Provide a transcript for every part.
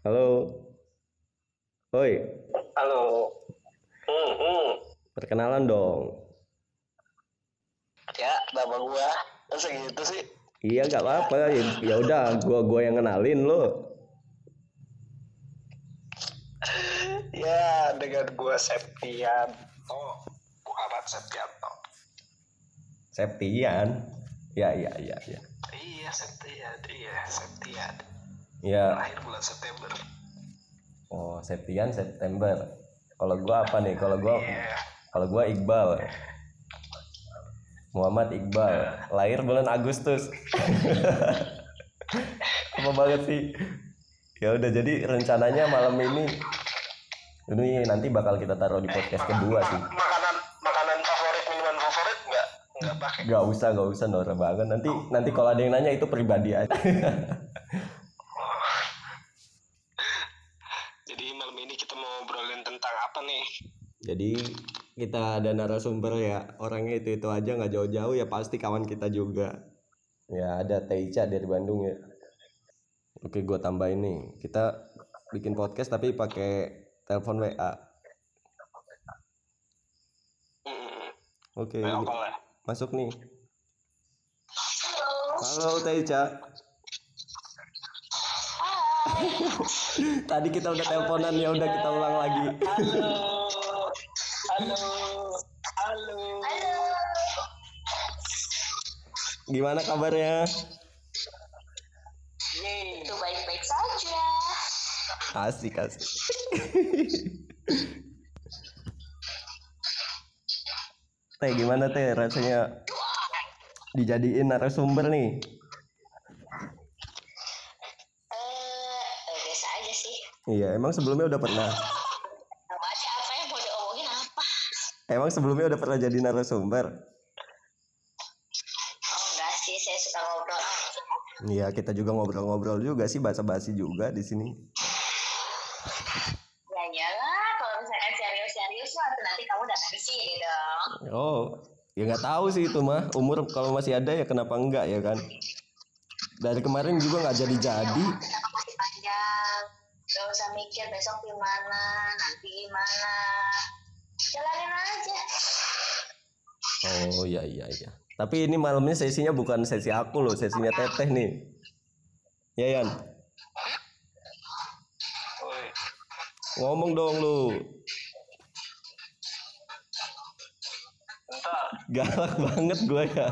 Halo. Oi, Halo. Hmm, hmm. perkenalan dong. Ya, nama gua. Masa gitu sih? Iya nggak apa-apa. Ya, udah, gua gua yang kenalin lo. Ya, dengan gua Septian. Oh, Muhammad Septianto. Septian. Ya, ya, ya, ya. Iya, Septian. Iya, Septian. Ya, Lahir bulan September. oh Septian September. Kalau gua apa nih? Kalau gua Iya. kalau gua Iqbal. Muhammad Iqbal. Lahir bulan Agustus. apa banget sih? Ya udah jadi rencananya malam ini ini nanti bakal kita taruh di podcast kedua sih. Makanan makanan favorit, minuman favorit enggak? Enggak pakai. Gak usah, gak usah Nora banget. Nanti nanti kalau ada yang nanya itu pribadi aja. Jadi malam ini kita mau ngobrolin tentang apa nih? Jadi kita ada narasumber ya orangnya itu itu aja nggak jauh-jauh ya pasti kawan kita juga. Ya ada Teica dari Bandung ya. Oke gue tambahin nih kita bikin podcast tapi pakai telepon WA. Oke masuk nih. Halo Teica. Tadi kita udah teleponan ya udah kita ulang lagi. Halo. Halo. Halo. Gimana kabarnya? Yeay. itu baik-baik saja. Asik asik. teh gimana teh rasanya dijadiin narasumber nih? Eh, eh, biasa aja sih. Iya emang sebelumnya udah pernah. Emang sebelumnya udah pernah jadi narasumber? Oh enggak sih, saya suka ngobrol. Iya kita juga ngobrol-ngobrol juga sih basa-basi juga di sini. Ya iyalah, kalau misalkan serius-serius mah nanti kamu datang ke sini dong. Oh ya nggak tahu sih itu mah umur kalau masih ada ya kenapa enggak ya kan? Dari kemarin juga nggak jadi-jadi. Kenapa masih panjang? Gak usah mikir besok gimana, nanti gimana. Jalanin aja. Oh iya iya iya. Tapi ini malamnya sesinya bukan sesi aku loh, sesinya Teteh nih. Ya Yan, ngomong dong lu. Entar. Galak banget gue ya.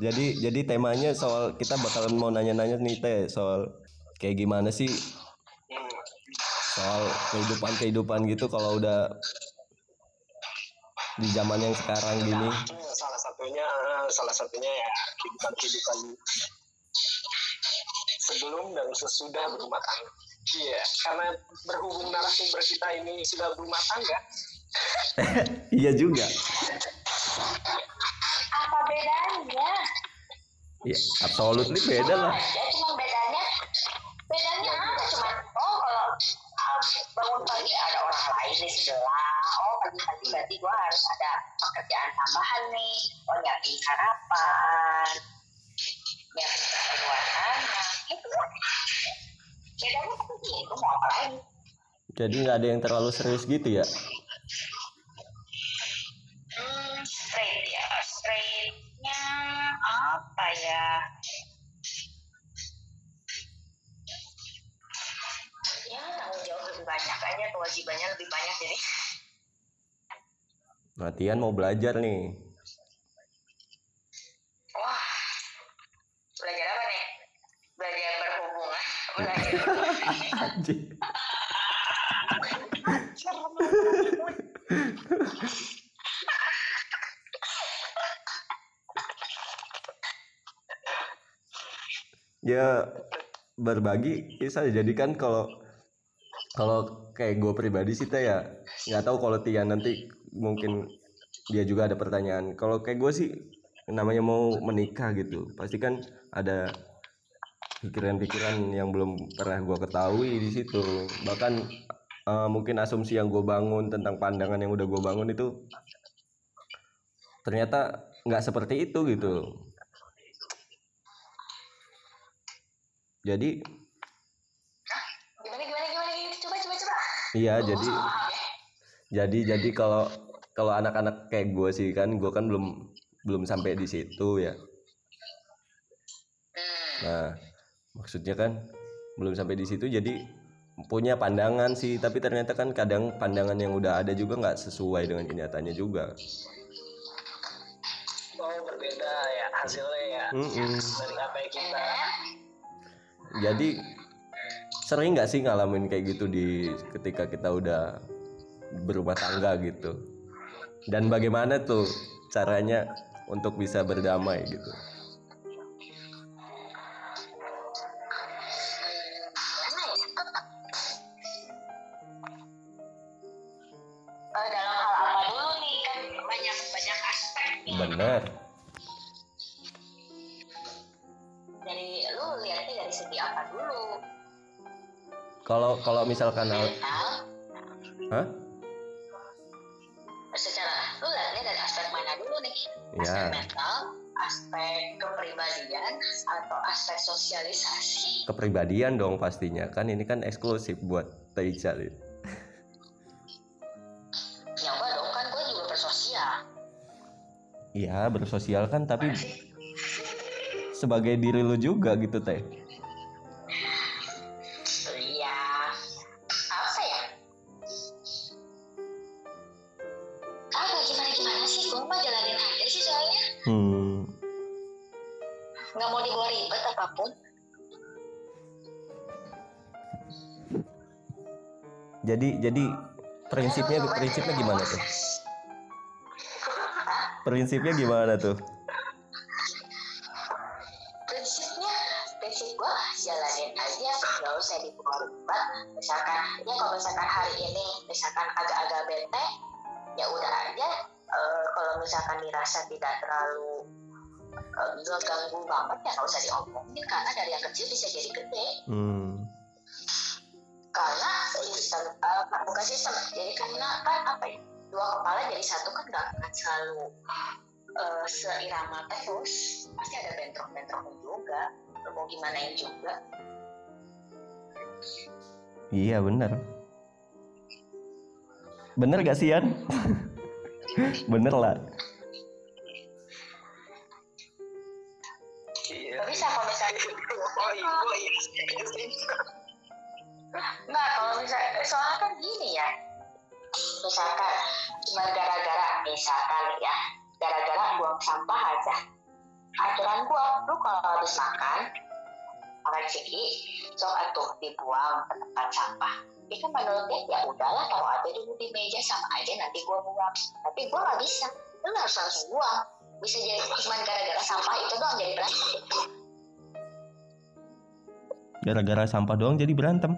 Jadi jadi temanya soal kita bakal mau nanya-nanya nih Teh soal kayak gimana sih. Soal kehidupan-kehidupan gitu kalau udah di zaman yang sekarang gini. Eh, salah satunya eh, salah satunya ya kehidupan kehidupan sebelum dan sesudah berumah tangga iya karena berhubung narasumber kita ini sudah berumah tangga Iya juga. Apa bedanya? Ya, absolutely beda lah. Ya cuma bangun pagi ada orang lain di sebelah. Oh pagi-pagi berarti gua harus ada pekerjaan tambahan nih. Oh nyiapin sarapan nyiapin keperluan anak gitu bedanya kan gitu mau apa lagi Jadi nggak ada yang terlalu serius gitu ya. hmm straight ya. Straightnya apa ya ya tanggung jawab lebih banyak aja kewajibannya lebih banyak jadi Latihan mau belajar nih. wah belajar apa nih belajar berhubungan belajar Anjing. ya berbagi bisa jadi kan kalau kalau kayak gue pribadi sih teh ya nggak tahu kalau Tia nanti mungkin dia juga ada pertanyaan. Kalau kayak gue sih namanya mau menikah gitu pasti kan ada pikiran-pikiran yang belum pernah gue ketahui di situ. Bahkan eh, mungkin asumsi yang gue bangun tentang pandangan yang udah gue bangun itu ternyata nggak seperti itu gitu. Jadi gimana gimana gimana gimana coba coba coba iya jadi jadi jadi kalau kalau anak-anak kayak gue sih kan gue kan belum belum sampai di situ ya nah maksudnya kan belum sampai di situ jadi punya pandangan sih tapi ternyata kan kadang pandangan yang udah ada juga nggak sesuai dengan kenyataannya juga oh berbeda ya hasilnya ya Mm-mm. dari apa yang kita jadi sering nggak sih ngalamin kayak gitu di ketika kita udah berumah tangga gitu? Dan bagaimana tuh caranya untuk bisa berdamai gitu? Mana kalau kalau misalkan mental. hah? Secara lu lihatnya dari aspek mana dulu nih? Aspek ya mental aspek kepribadian atau aspek sosialisasi? Kepribadian dong pastinya. Kan ini kan eksklusif buat Teica nih. nyoba dong kan gue juga bersosial. Iya bersosial kan tapi sebagai diri lu juga gitu teh jadi jadi prinsipnya prinsipnya gimana tuh? Prinsipnya gimana tuh? Prinsipnya prinsip gua jalanin aja nggak usah ribet misalkan ya kalau misalkan hari ini misalkan agak-agak bete ya udah aja. Eh, kalau misalkan dirasa tidak terlalu nggak ganggu banget ya nggak usah diomongin karena dari yang kecil bisa jadi gede. Hmm karena sistem eh, bukan sistem jadi karena kan apa ya dua kepala jadi satu kan nggak akan selalu eh, seirama terus. Pasti ada bentrok-bentroknya juga. Mau gimanain juga. Iya bener. Bener gak sih Yan? Bener lah. Iya. Bisa kalau misalnya oh iya oh iya nggak kalau misalnya soalnya kan gini ya. Misalkan cuma gara-gara misalkan ya gara-gara buang sampah aja. Aturan gua lu kalau habis makan ciki sok atuh dibuang ke tempat sampah. Itu kan menurut dia ya udahlah taruh aja dulu di meja sama aja nanti gua buang. Tapi gua nggak bisa. Lu harus langsung buang. Bisa jadi cuma gara-gara sampah itu doang jadi berantem. Gara-gara sampah doang jadi berantem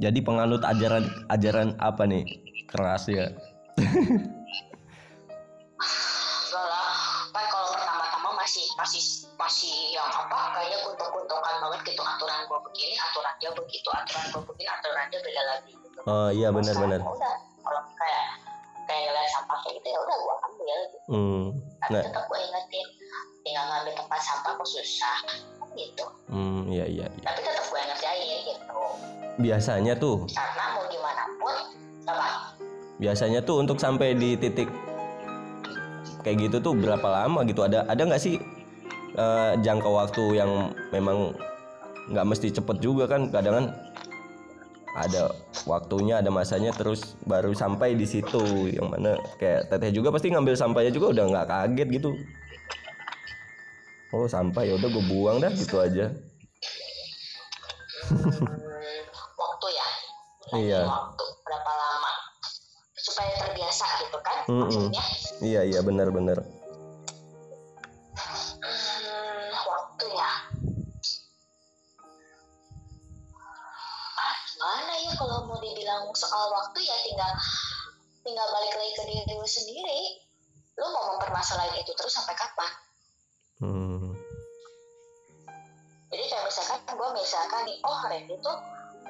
jadi penganut ajaran ajaran apa nih keras ya enggak kan kalau pertama-tama masih masih masih yang apa kayaknya guntung-guntungan banget gitu aturan gua begini aturan dia begitu aturan gua begini aturan dia beda lagi gitu oh iya benar-benar udah kalau kayak kayak ngeliat sampah kayak gitu ya udah gua ambil gitu. hmm tapi Nah. tetap gua ingetin tinggal ngambil tempat sampah kok susah gitu hmm iya iya iya. tapi tetap gua ngerjain gitu biasanya tuh. Karena mau gimana pun apa biasanya tuh untuk sampai di titik kayak gitu tuh berapa lama gitu? Ada ada nggak sih eh, jangka waktu yang memang nggak mesti cepet juga kan? Kadang kan ada waktunya ada masanya terus baru sampai di situ. Yang mana kayak teteh juga pasti ngambil sampahnya juga udah nggak kaget gitu. Oh sampah ya udah gue buang dah gitu aja Iya. waktu berapa lama supaya terbiasa gitu kan Mm-mm. maksudnya iya iya benar-benar Hmm, waktu ya. Ah, gimana ya kalau mau dibilang soal waktu ya tinggal tinggal balik lagi ke diri lu sendiri. Lu mau mempermasalahin itu terus sampai kapan? hmm. Jadi kayak misalkan gue misalkan nih, oh Randy tuh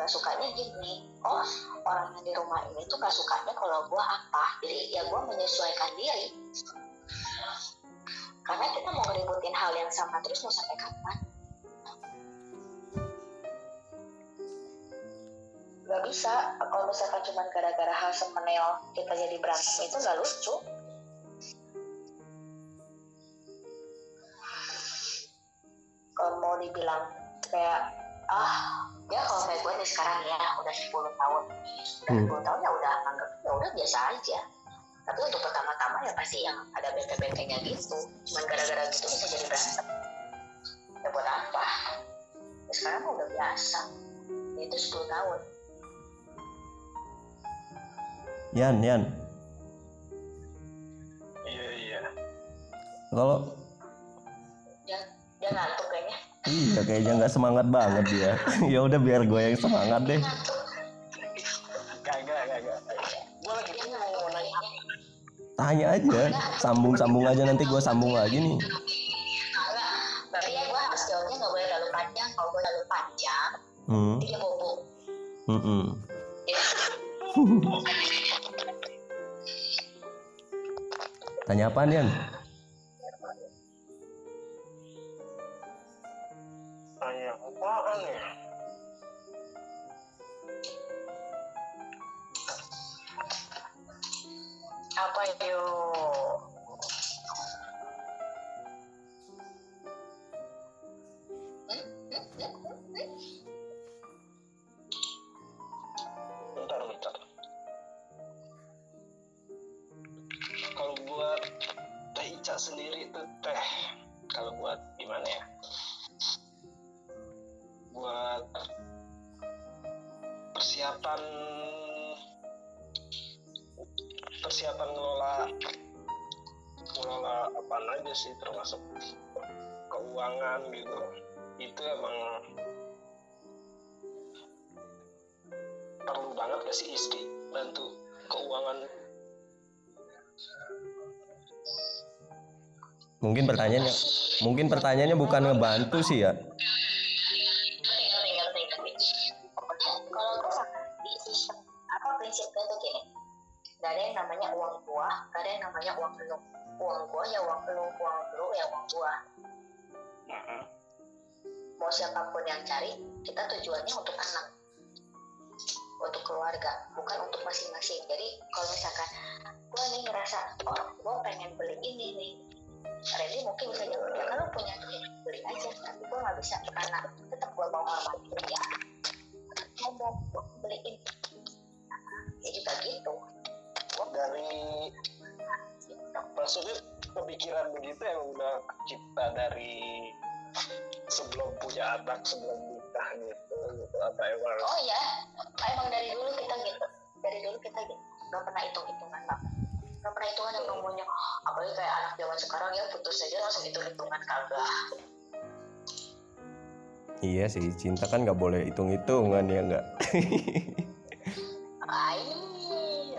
gak sukanya gini. Oh orang yang di rumah ini tuh gak sukanya kalau gue apa. Jadi ya gue menyesuaikan diri. karena kita mau ngeributin hal yang sama terus mau sampai kapan Gak bisa kalau misalkan cuma gara-gara hal semeneo kita jadi berantem itu gak lucu kalau mau dibilang kayak sekarang ya udah 10 tahun. Udah Hmm. 10 tahun ya udah anggap ya udah biasa aja. Tapi untuk pertama-tama ya pasti yang ada bete-betenya gitu. Cuman gara-gara gitu bisa jadi berantem. Ya buat apa? Ya sekarang mah udah biasa. Ya itu 10 tahun. Yan Yan. Iya iya. Kalau dia dia ngantuk kayaknya iya kayaknya nggak semangat banget dia. Ya udah biar gue yang semangat deh. Ngantuk kagak kagak gue lagi dia tuh ngantuk mau nanya kayaknya tanya aja. Sambung sambung aja nanti gue sambung lagi nih. Tapi ya gue harus jawabnya nggak boleh terlalu panjang. Kalau gue terlalu panjang hmm. dia bobo. Mm-mm. tanya apa Yan bentar bentar. Kalau buat teh Ica sendiri tuh teh kalau buat gimana ya sih termasuk keuangan gitu. Itu emang perlu banget gak sih istri bantu keuangan. Mungkin pertanyaannya mungkin pertanyaannya bukan ngebantu sih ya keluarga bukan untuk masing-masing. Jadi kalau misalkan gue nih ngerasa oh gue pengen beli ini nih. Randy mungkin bisa jawab ya kalau punya duit beli aja tapi gue nggak bisa karena tetap gue mau hormati dia. Ngomong gue beliin. Ya juga gitu. Dari maksudnya pemikiran begitu yang udah kita dari sebelum punya anak sebelum nikah gitu gitu apa emang oh ya emang dari dulu kita gitu. Dari dulu kita gitu. Nggak pernah hitung hitungan bang. Nggak pernah hitungan yang ngomongnya apalagi kayak anak zaman sekarang ya putus saja langsung hitung hitungan kagak. Iya sih cinta kan nggak boleh hitung hitungan ya nggak?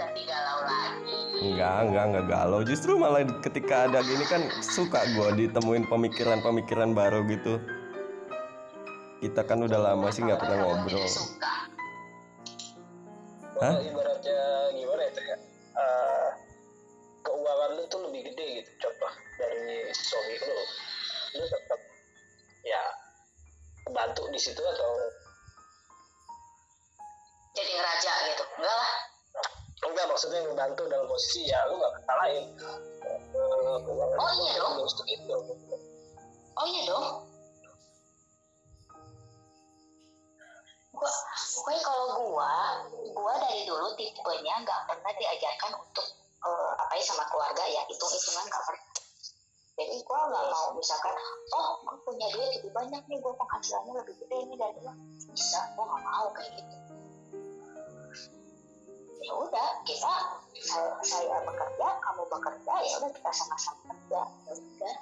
Nanti galau lagi. Enggak, enggak, enggak galau. Justru malah ketika ada gini kan suka gue ditemuin pemikiran-pemikiran baru gitu. Kita kan udah lama sih nggak pernah ngobrol. suka Hah? Ibaratnya gimana ya Teh, ya Eh, keuangan lu tuh lebih gede gitu contoh dari suami lu. Lu tetap ya bantu di situ atau? Jadi ngeraja gitu? Enggak lah. Enggak maksudnya ngebantu dalam posisi ya lu gak ketalain Eh, keuangan Oh, iya tuh dong. harus gitu. Oh iya dong pokoknya kalau gua gua dari dulu tipenya nggak pernah diajarkan untuk eh, apa ya sama keluarga ya hitung hitungan nggak pernah jadi gua nggak mau misalkan oh gua punya duit lebih banyak nih gua penghasilannya lebih gede nih dari lo bisa gua nggak mau kayak gitu. Ya udah kita saya, saya bekerja kamu bekerja ya udah kita sama-sama kerja. Ya udah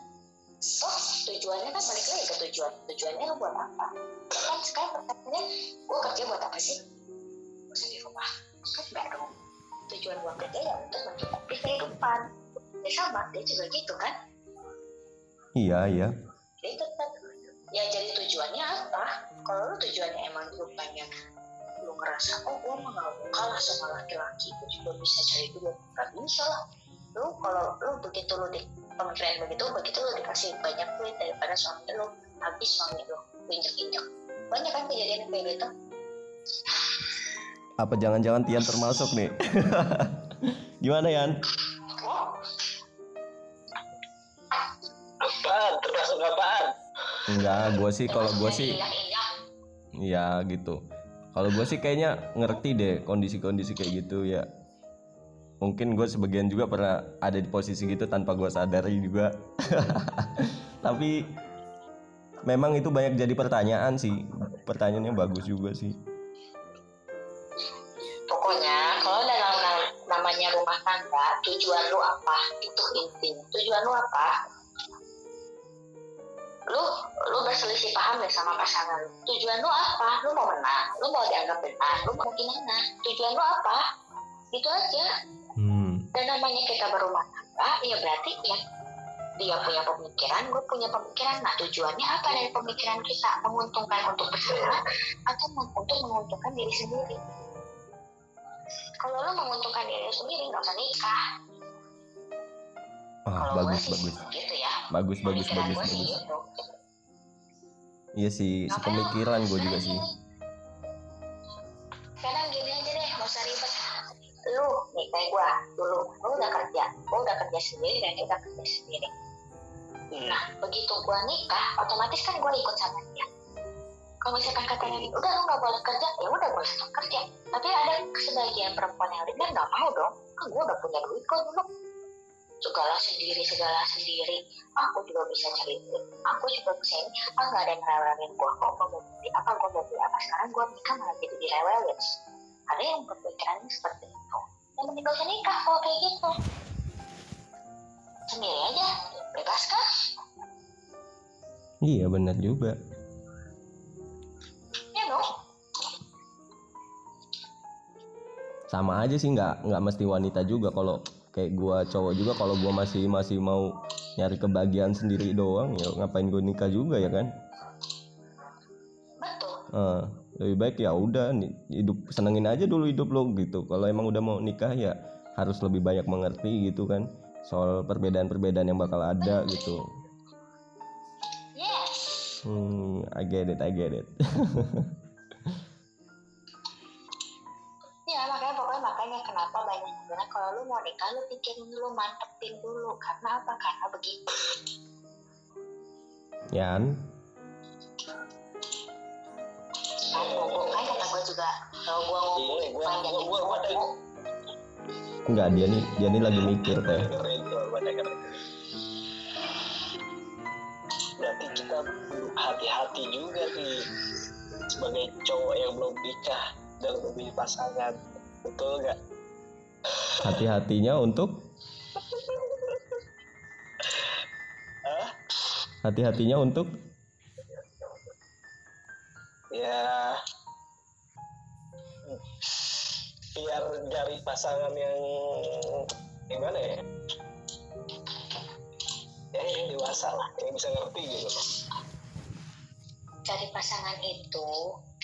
toh tujuannya kan balik lagi ke tujuan. Tujuannya lo buat apa? Kan sekarang pertanyaannya gue kerja buat apa sih? Bosan di rumah. Kan enggak dong tujuan gue kerja ya untuk mencukupi kehidupan. Ya sama dia juga gitu kan? Iya, iya. dia tetap ya jadi tujuannya apa? Kalau lu tujuannya emang lu pengen lu ngerasa oh gue mau kalah sama laki-laki gue juga bisa cari duit. Gak bisa lah. Lu kalau lu begitu lu di pemikiran begitu begitu lu dikasih banyak duit daripada suami lu habis suami lu injek injek banyak kan kejadian kayak gitu. Apa jangan-jangan Tian termasuk nih? Gimana Yan? Apaan? Termasuk apaan? Enggak gue sih kalau gue sih injak injak ya gitu. Kalau gue sih kayaknya ngerti deh kondisi-kondisi kayak gitu ya mungkin gue sebagian juga pernah ada di posisi gitu tanpa gue sadari juga. Tapi memang itu banyak jadi pertanyaan sih. Pertanyaannya bagus juga sih. Pokoknya kalau dalam nam- namanya rumah tangga tujuan lu apa? Itu intinya tujuan lu apa? Lu lu berselisih paham deh sama pasangan tujuan lu apa? Lu mau menang. Lu mau dianggap benar. Lu mau gimana? Tujuan lu apa? Itu aja dan namanya kita berumah tangga ya berarti ya dia punya pemikiran gue punya pemikiran. Nah tujuannya apa dari pemikiran kita? Menguntungkan untuk bersama atau untuk menguntungkan diri sendiri? Kalau lo menguntungkan diri sendiri nggak usah nikah. Ah kalau gue bagus sih bagus. gitu ya. Bagus bagus bagus gue sih bagus. gitu. iya sih sepemikiran gue juga sih. Sekarang gini aja deh nggak usah ribet nih kayak gue dulu lu udah kerja gue udah kerja sendiri dan dia udah kerja sendiri Hmm. Nah, begitu gua nikah, otomatis kan gua ikut sama dia. Kalau misalkan katanya, udah lu nggak boleh kerja, ya udah gue stop kerja. Tapi ada sebagian perempuan yang lain nggak mau dong. Kan gua udah punya duit kok dulu. Segala sendiri, segala sendiri. Aku juga bisa cari duit. Aku juga bisa ini. Ah nggak ada yang rewelin gua kok. Gua mau beli apa, gua mau beli apa. Sekarang gua nikah malah jadi direwelin. Ada yang berpikirannya seperti itu. Yang mending gak usah nikah kalau kayak gitu. Sendiri aja, bebas kan? iya benar juga Ya dong. sama aja sih nggak nggak mesti wanita juga kalau kayak gua cowok juga kalau gua masih masih mau nyari kebahagiaan sendiri doang ya ngapain gua nikah juga ya kan Betul. Eh, lebih baik ya udah nih, hidup senengin aja dulu hidup lo gitu. Kalau emang udah mau nikah ya harus lebih banyak mengerti gitu kan soal perbedaan-perbedaan yang bakal ada gitu. Hmm I get it I get it. Ya makanya pokoknya makanya kenapa banyak bilang kalau lu mau nikah lu pikirin dulu mantepin dulu karena apa? Karena begitu. Yan Kan kata gue juga kalau ngomong enggak dia nih dia nih lagi mikir teh. Berarti kita hati-hati juga nih sebagai cowok yang belum nikah dalam memilih pasangan. Betul nggak? hati-hatinya untuk hati-hatinya untuk Ya. Biar cari pasangan yang gimana ya? Ya yang dewasa lah, yang bisa ngerti gitu. cari pasangan itu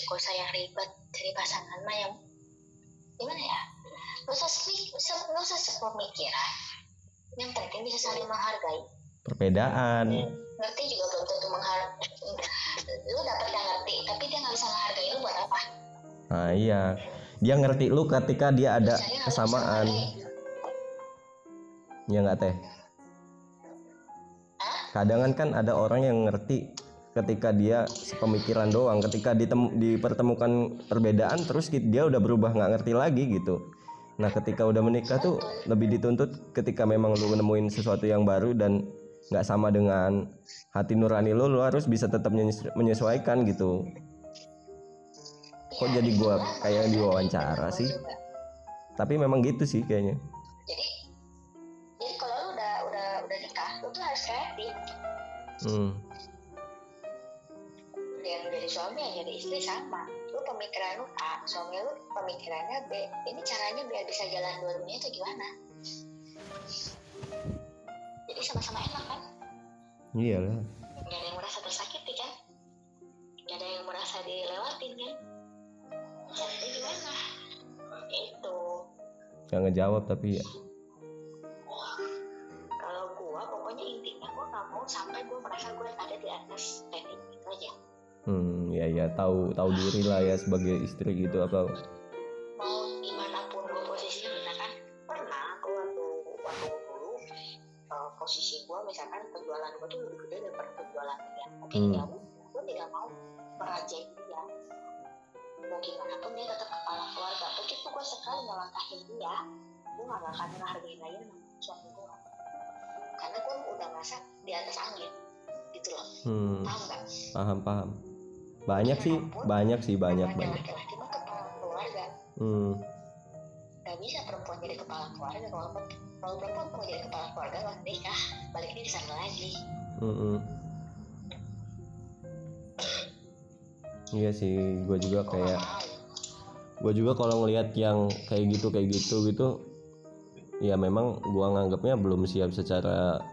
gak usah yang ribet cari pasangan mah yang gimana ya? Gak usah gak usah sepemikiran. Yang penting bisa saling menghargai. Perbedaan. Ngerti juga belum tentu menghargai lu dapat yang ngerti tapi dia nggak bisa menghargai lu buat apa? Nah iya. Dia ngerti lu ketika dia ada Misalnya kesamaan. ya nggak teh? Kadang kan ada orang yang ngerti ketika dia sepemikiran doang ketika ditem- dipertemukan perbedaan terus dia udah berubah nggak ngerti lagi gitu. Nah ketika udah menikah tuh lebih dituntut ketika memang lu nemuin sesuatu yang baru dan nggak sama dengan hati nurani lu lu harus bisa tetap menyes- menyesuaikan gitu. Kok jadi gua kayak diwawancara sih? tapi memang gitu sih kayaknya. Jadi jadi kalau lu udah udah udah nikah lu tuh harus kreatif. Hmm. yang jadi suami yang jadi istri sama. Lu pemikiran lu A suami lu pemikirannya B. Ini caranya biar bisa jalan dua-duanya itu gimana jadi sama-sama enak kan? Iyalah nggak ada yang merasa tersakiti kan? Nggak ada yang merasa dilewatin kan? Jadi gimana? Itu. Nggak ngejawab tapi ya. Kalau gua pokoknya intinya gua nggak mau sampai gua merasa gua ada di atas standing itu aja. Hmm ya ya tahu tahu diri lah ya sebagai istri gitu atau. Misalkan penjualan gue tuh lebih gede daripada penjualan dia. Oke Hmm. ya gue tidak mau merajai dia mau gimana pun dia tetap kepala keluarga. Begitu gue sekali ngelangkahin dia gue gak akan ngehargain lagi namanya suami gue karena gue udah merasa di atas angin gitu loh. Hmm. Paham nggak? Paham paham. Banyak sih banyak sih banyak banyak. laki-laki mah kepala keluarga. Hmm Gak bisa perempuan jadi kepala keluarga kalau kalau perempuan mau jadi kepala keluarga nggak nikah baliknya di sana lagi Mm-mm. Iya sih, gue juga kayak nggak gue juga kalau ngelihat yang kayak gitu kayak gitu gitu, ya memang gue nganggapnya belum siap secara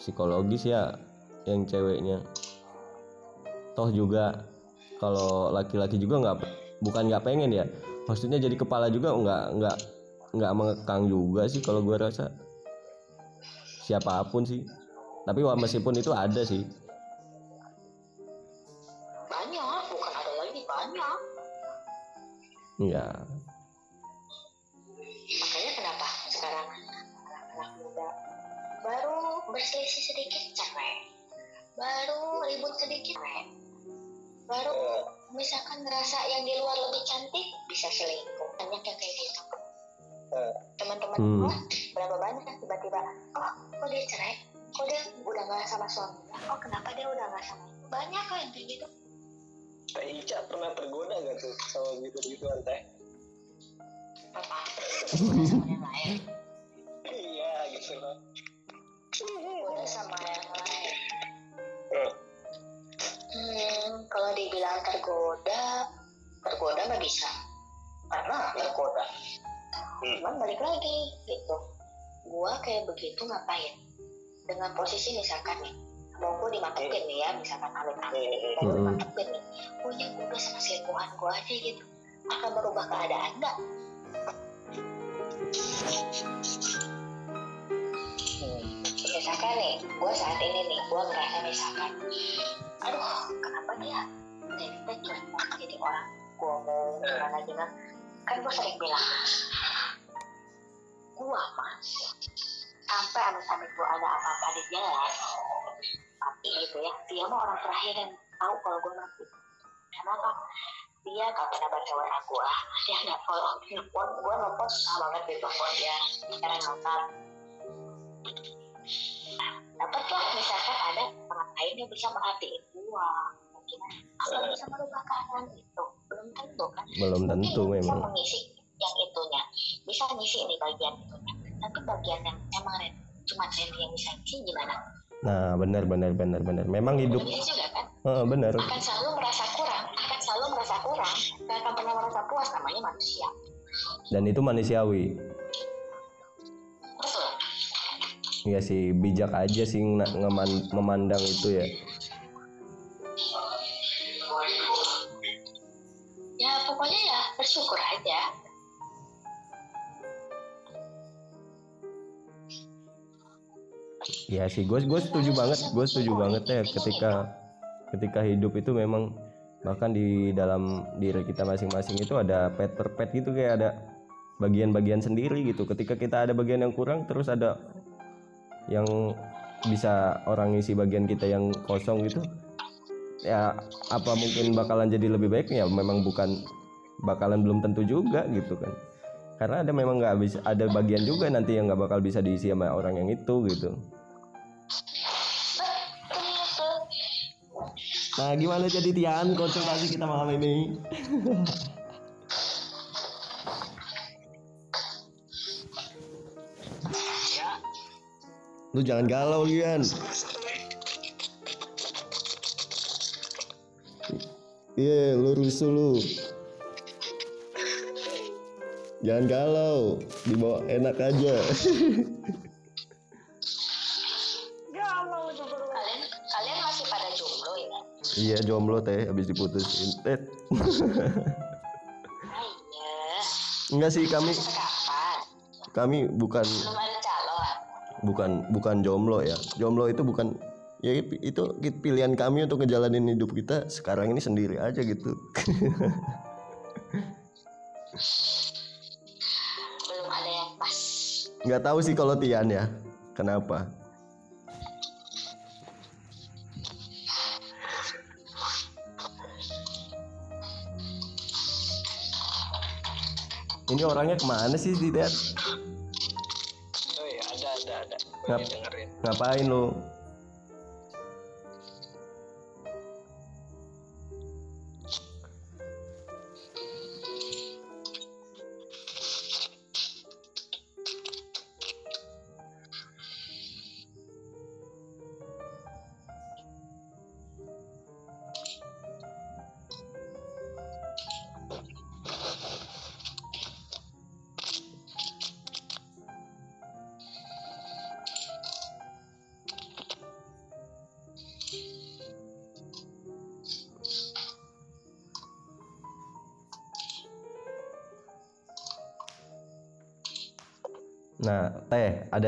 psikologis ya yang ceweknya. Toh juga kalau laki-laki juga nggak bukan nggak pengen ya, maksudnya jadi kepala juga nggak nggak nggak mengekang juga sih kalau gue rasa siapa pun sih. Tapi wah, meskipun itu ada sih. banyak bukan ada lagi banyak Iya. makanya kenapa sekarang anak-anak muda baru berselisih sedikit cerai baru ribut sedikit cerai baru misalkan ngerasa yang di luar lebih cantik bisa selingkuh. Banyak yang kayak gitu. Eh. teman-teman Hmm. gua berapa banyak yang tiba-tiba oh kok dia cerai? Kok dia udah nggak sama suaminya oh kenapa dia udah nggak sama? Banyak kok yang kayak gitu. Teh Ica pernah tergoda gak tuh sama gitu-gituan teh? apa? Sama yang lain Iya gitu loh. udah sama yang lain. Eh, hmm, kalau dibilang tergoda tergoda nggak bisa karena tergoda Hmm. cuman balik lagi gitu. Gua kayak begitu ngapain? Dengan posisi misalkan nih mau gue dimantepin nih ya misalkan eh, mau gue Mm-mm. dimantepin nih gue yang udah sama selingkuhan gue aja gitu. Akan merubah keadaan nggak? Misalkan nih gue saat ini nih gue ngerasa misalkan aduh kenapa dia kita cuek banget jadi orang? Gue mau gimana gimana kan gue sering bilang gue mah sampai amit-amit gue ada apa-apa di jalan mati gitu ya dia mah orang terakhir yang tahu kalau gue mati. Kenapa? Dia gak pernah baca WA gue dia nggak follow nelfon gue nelfon susah banget di telepon dia. Sekarang ngangkat dapatlah misalkan ada orang lain yang bisa merhatiin gue mungkin apa bisa merubah keadaan itu belum tentu kan Belum Mungkin tentu bisa memang. mengisi yang itunya bisa ngisi nih bagian itunya tapi bagian yang emang cuma Randy yang bisa ngisi gimana Nah, benar benar benar benar. Memang hidup Bisa juga kan Heeh, benar. akan selalu merasa kurang akan selalu merasa kurang gak akan pernah merasa puas namanya manusia Dan itu manusiawi. betul Iya sih, bijak aja sih ngeman- memandang itu ya Iya sih, gue gue setuju banget, gue setuju banget ya ketika ketika hidup itu memang bahkan di dalam diri kita masing-masing itu ada pet per pet gitu kayak ada bagian-bagian sendiri gitu. Ketika kita ada bagian yang kurang, terus ada yang bisa orang ngisi bagian kita yang kosong gitu. Ya apa mungkin bakalan jadi lebih baik ya? Memang bukan bakalan belum tentu juga gitu kan. Karena ada memang nggak bisa ada bagian juga nanti yang nggak bakal bisa diisi sama orang yang itu gitu. Nah, gimana jadi Tian konsultasi kita malam ini? Lu jangan galau, Lian. Iya, lu rusuh lu. Jangan galau, dibawa enak aja. iya, jomblo teh habis diputusin. Iya enggak sih kami kami bukan bukan bukan jomblo ya. Jomblo itu bukan ya itu pilihan kami untuk ngejalanin hidup kita sekarang ini sendiri aja gitu. Belum ada yang pas. Nggak tahu sih kalau Tian ya. Kenapa ini orangnya ke mana sih si Tian oh iya ada ada ada. Ngap- dengerin. ngapain lo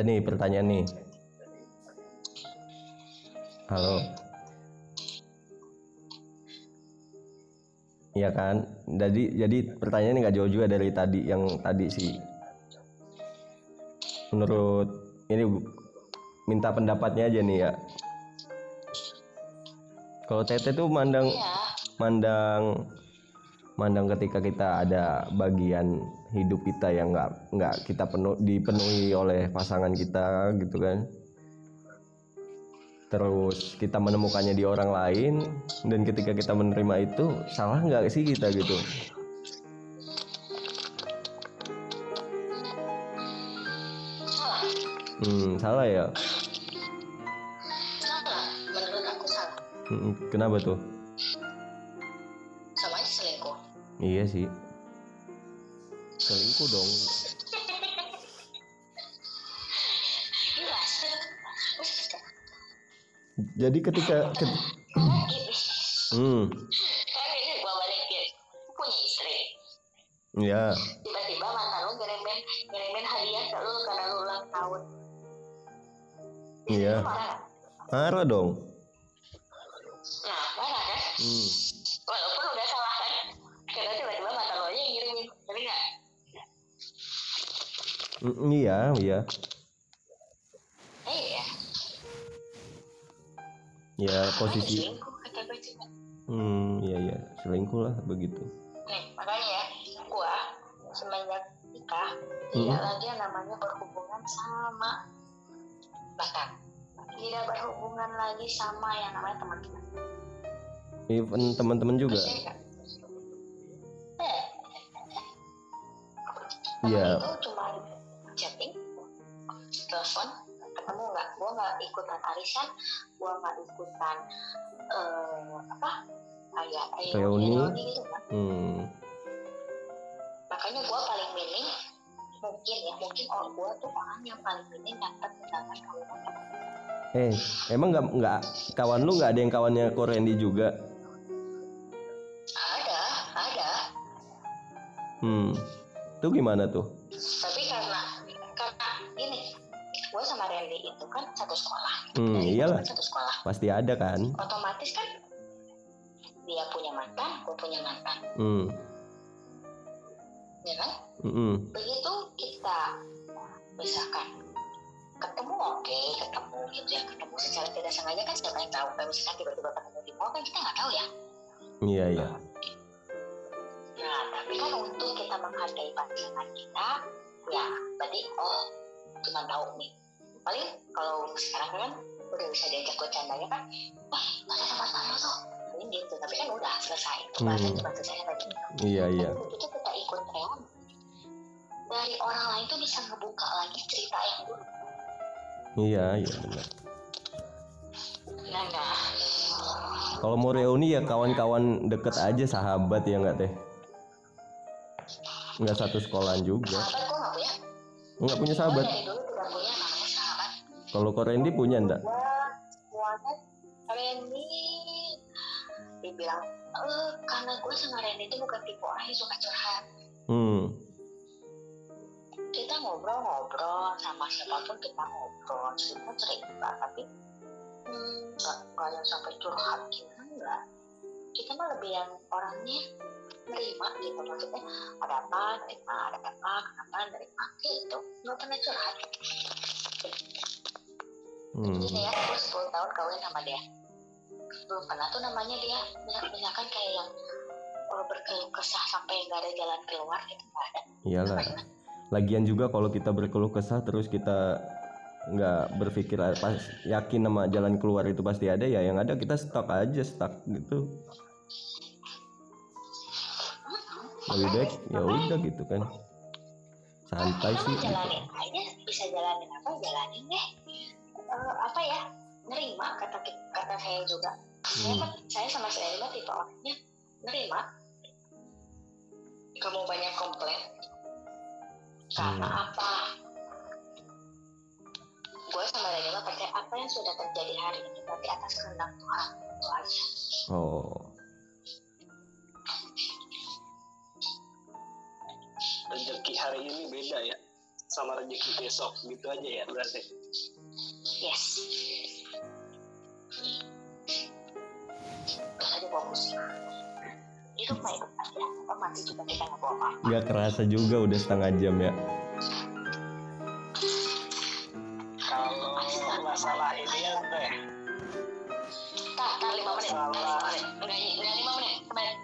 ada nih pertanyaan nih. Halo. Iya kan? Jadi jadi pertanyaannya nggak jauh juga dari tadi yang tadi sih. Menurut ini minta pendapatnya aja nih ya. Kalau Tete tuh mandang iya mandang mandang ketika kita ada bagian hidup kita yang nggak nggak kita penuh dipenuhi oleh pasangan kita gitu kan. Terus kita menemukannya di orang lain dan ketika kita menerima itu salah nggak sih kita gitu? Salah hmm salah ya? Salah. Menurut aku salah. Hmm, kenapa tuh iya sih. Selingkuh dong. Jadi ketika ket- hmm. Ini gua balikin Lu punya istri ya tiba-tiba mantan lu ngirimin ngirimin hadiah ke lu karena lu ulang tahun. Iya. Marah marah dong. Nah marah kan? Hmm. Mm, iya iya. Eh iya. Ya posisi selingkuh kata gue juga. Hmm iya iya. Selingkuh lah begitu. Nih makanya ya gua semenjak nikah Hmm. tidak lagi yang namanya berhubungan sama bahkan tidak berhubungan lagi sama yang namanya teman-teman even teman-teman juga? Percaya nggak? Eh, Iya. teman itu cuma telepon ketemu nggak? Gua nggak ikutan arisan gua nggak ikutan eh, apa? Kayak Reuni. gitu kan. Hmm. makanya gua paling minim mungkin ya mungkin orang gua tuh orang yang paling minim dapat undangan eh emang nggak nggak kawan lu nggak ada yang kawannya Korendi juga? Ada ada. Hmm. Itu gimana tuh? Tapi karena karena gua sama Randy itu kan satu sekolah. Hmm Dari iyalah. satu sekolah. Pasti ada kan? Otomatis kan dia punya mantan gue punya mantan. Hmm. Ya kan? Hmm. Begitu kita misalkan ketemu oke ketemu gitu ya ketemu secara tidak sengaja kan siapa yang tahu? Kayak misalkan tiba-tiba ketemu di mall kan kita nggak tahu ya. Iya iya. Nah tapi kan untuk kita menghargai pasangan kita ya berarti oh cuma tahu nih paling kalau sekarang kan udah bisa diajak bercandanya kan wah ada sama sama tuh paling gitu tapi kan udah selesai. Pembahasan Hmm. cuma selesai tadi iya iya. Begitu kita ikut reuni dari orang lain tuh bisa ngebuka lagi cerita yang dulu. Iya iya benar. Nah nah kalau mau reuni ya kawan-kawan deket aja sahabat ya nggak teh? Nggak satu sekolahan juga. Sahabat gue nggak punya. Nggak punya gue sahabat dari dulu kalau Korendi punya semuanya Randy. Dibilang eh karena gue sama Randy itu bukan tipe orang yang suka curhat. Hmm. Kita ngobrol-ngobrol sama siapa pun kita ngobrol cerita cerita tapi hmm, nggak nggak yang sampai curhat gitu enggak kita mah lebih yang orangnya nerima gitu maksudnya ada apa nerima ada apa kenapa nerima gitu. Nggak pernah curhat hmm. jadi ya aku 10 tahun kawin sama dia. Belum pernah tuh namanya dia. Misal- misalkan kayak yang oh, berkeluh kesah sampai nggak ada jalan keluar gitu nggak ada. Iyalah. Lagian juga kalau kita berkeluh kesah terus kita nggak berpikir ah, pas yakin sama jalan keluar itu pasti ada ya yang ada kita stuck aja stuck gitu. Lebih baik ya udah gitu kan. Santai sih jalanin? Aja bisa jalanin apa? Jalanin deh Eh, apa ya? Nerima kata kata saya juga. Saya, Hmm. saya sama saya mah tipe orangnya nerima. Kamu banyak komplain. Karena Hmm. apa? Gue sama Daniel mah percaya apa yang sudah terjadi hari ini berarti atas kehendak Tuhan itu aja. Oh. Rezeki hari ini beda ya. Sama rezeki besok gitu aja ya berarti yes. Aja pusing hidup mah hidup aja mati juga kita nggak nggak kerasa juga udah setengah jam ya. Kalau masalah ini ya. Teh Tar, tar lima menit, menit, enggak, enggak lima menit, kemarin.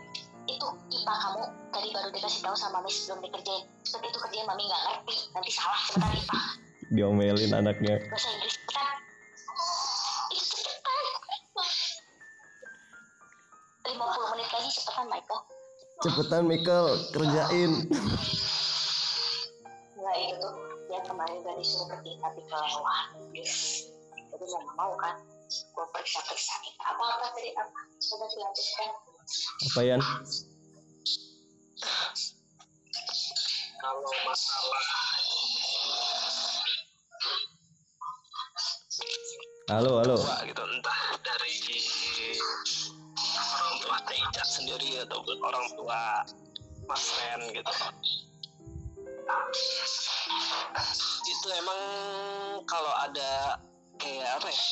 Itu IPA kamu tadi baru dikasih tahu sama Miss belum dikerjain. Sebab itu kerjain mami nggak ngerti, nanti salah cepetan IPA. Diomelin anaknya Bahasa Inggris cepetan. Itu cepetan. 50 menit lagi cepetan Michael. cepetan Michael kerjain Enggak itu dia kemarin udah disuruh pergi tapi kelewat. Jadi mau nggak mau kan, gue periksa-periksa apa-apa tadi apa. Coba dilanjutkan. apa Yan kalau masalah halo halo. Tua gitu entah dari orang tua Teh Ica sendiri atau orang tua Mas Ren gitu. Itu emang kalau ada kayak apa ya?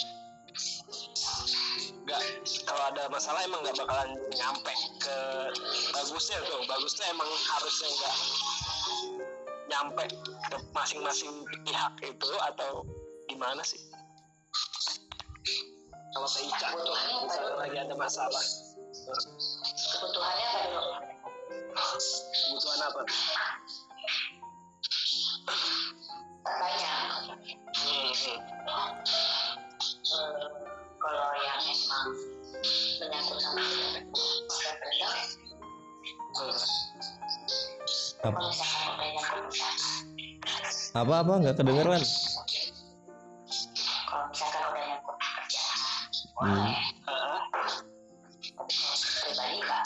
Nggak kalau ada masalah emang nggak bakalan nyampe ke bagusnya tuh. Bagusnya emang harusnya nggak nyampe ke masing-masing pihak itu atau gimana sih kalau Teh Ica tuh misalnya lagi ada masalah Kebutuhannya apa dulu? kebutuhan apa? Banyak. Hmm, hmm. Eh, kalau yang emang menyangkut sama misalkan apa apa nggak kedengeran boleh kalau pribadi enggak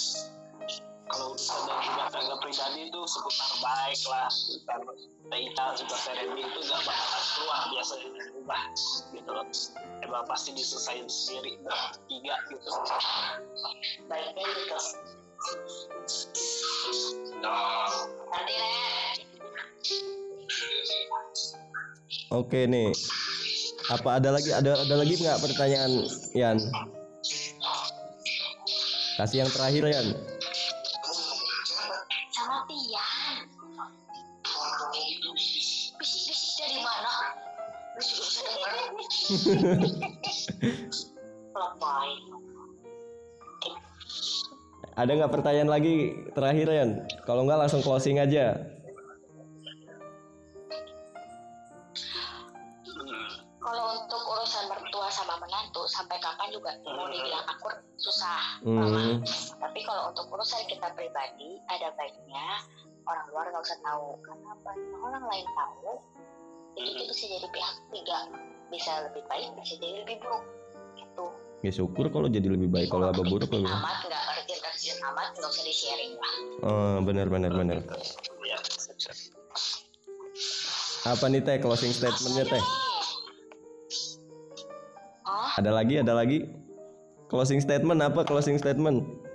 kalau urusan dari rumah tangga pribadi itu seputar baik lah seputar Taita, seputar Teremi itu nggak bakalan keluar biasanya dari rumah gitu loh. Emang pasti diselesain sendiri tiga gitu. Baiknya gitu nanti oke nih apa ada lagi? Ada ada lagi nggak pertanyaan Yan kasih yang terakhir Yan sama bisik-bisik dari mana? Ada nggak pertanyaan lagi terakhir Yan kalau nggak langsung closing aja kalau untuk urusan kita pribadi ada baiknya orang luar nggak usah tahu. Karena apa? Orang lain tahu jadi itu bisa jadi pihak ketiga. Bisa lebih baik bisa jadi lebih buruk. Gitu. Ya syukur kalau jadi lebih baik. Kalau apa buruk lebih amat nggak urgent urgent amat nggak usah di sharing lah. Oh benar benar benar apa nih teh closing statementnya teh? Ada lagi ada lagi? Closing statement apa closing statement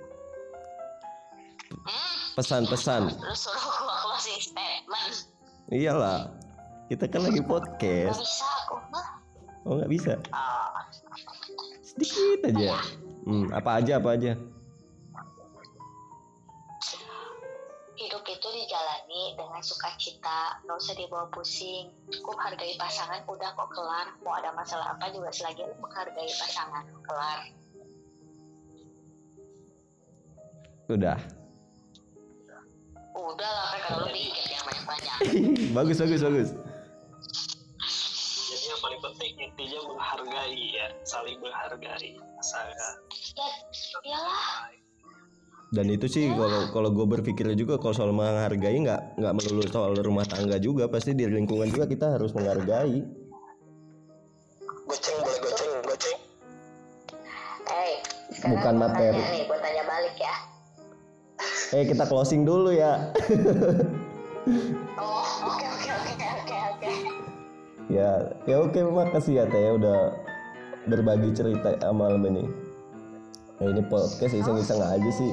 pesan-pesan. Lu suruh gua closing statement. Iyalah kita kan lagi nggak podcast bisa aku mah oh nggak bisa? Oh, sedikit aja. Hmm, apa aja apa aja? Hidup itu dijalani dengan sukacita. Nggak usah dibawa pusing. Cukup hargai pasangan udah kok kelar. Mau ada masalah apa juga selagi lu menghargai pasangan kelar. Udah udah lah kan kalau lu dikit yang banyak banyak bagus bagus bagus. Jadi yang paling penting intinya menghargai ya saling menghargai pasangan ya iyalah. Dan itu sih kalau kalau gue berpikirnya juga kalau soal menghargai nggak nggak melulu soal rumah tangga juga pasti di lingkungan juga kita harus menghargai. Goceng boleh goceng goceng. Hey Bukan materi. tanya nih eh kita closing dulu ya. Oh oke oke oke oke oke ya ya oke makasih ya teh udah berbagi cerita malam ini. Nah, ini podcast iseng-iseng aja sih.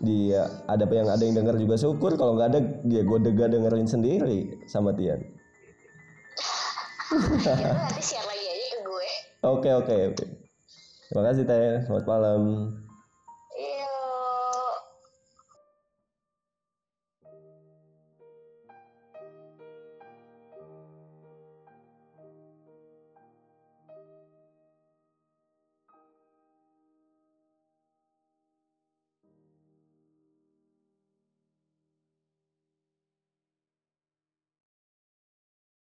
dia ada apa yang ada yang dengar juga syukur kalau nggak ada ya gue dega dengerin sendiri sama Tian. Ya, lu nanti lagi aja ke gue. Oke oke oke. Terima kasih teh selamat malam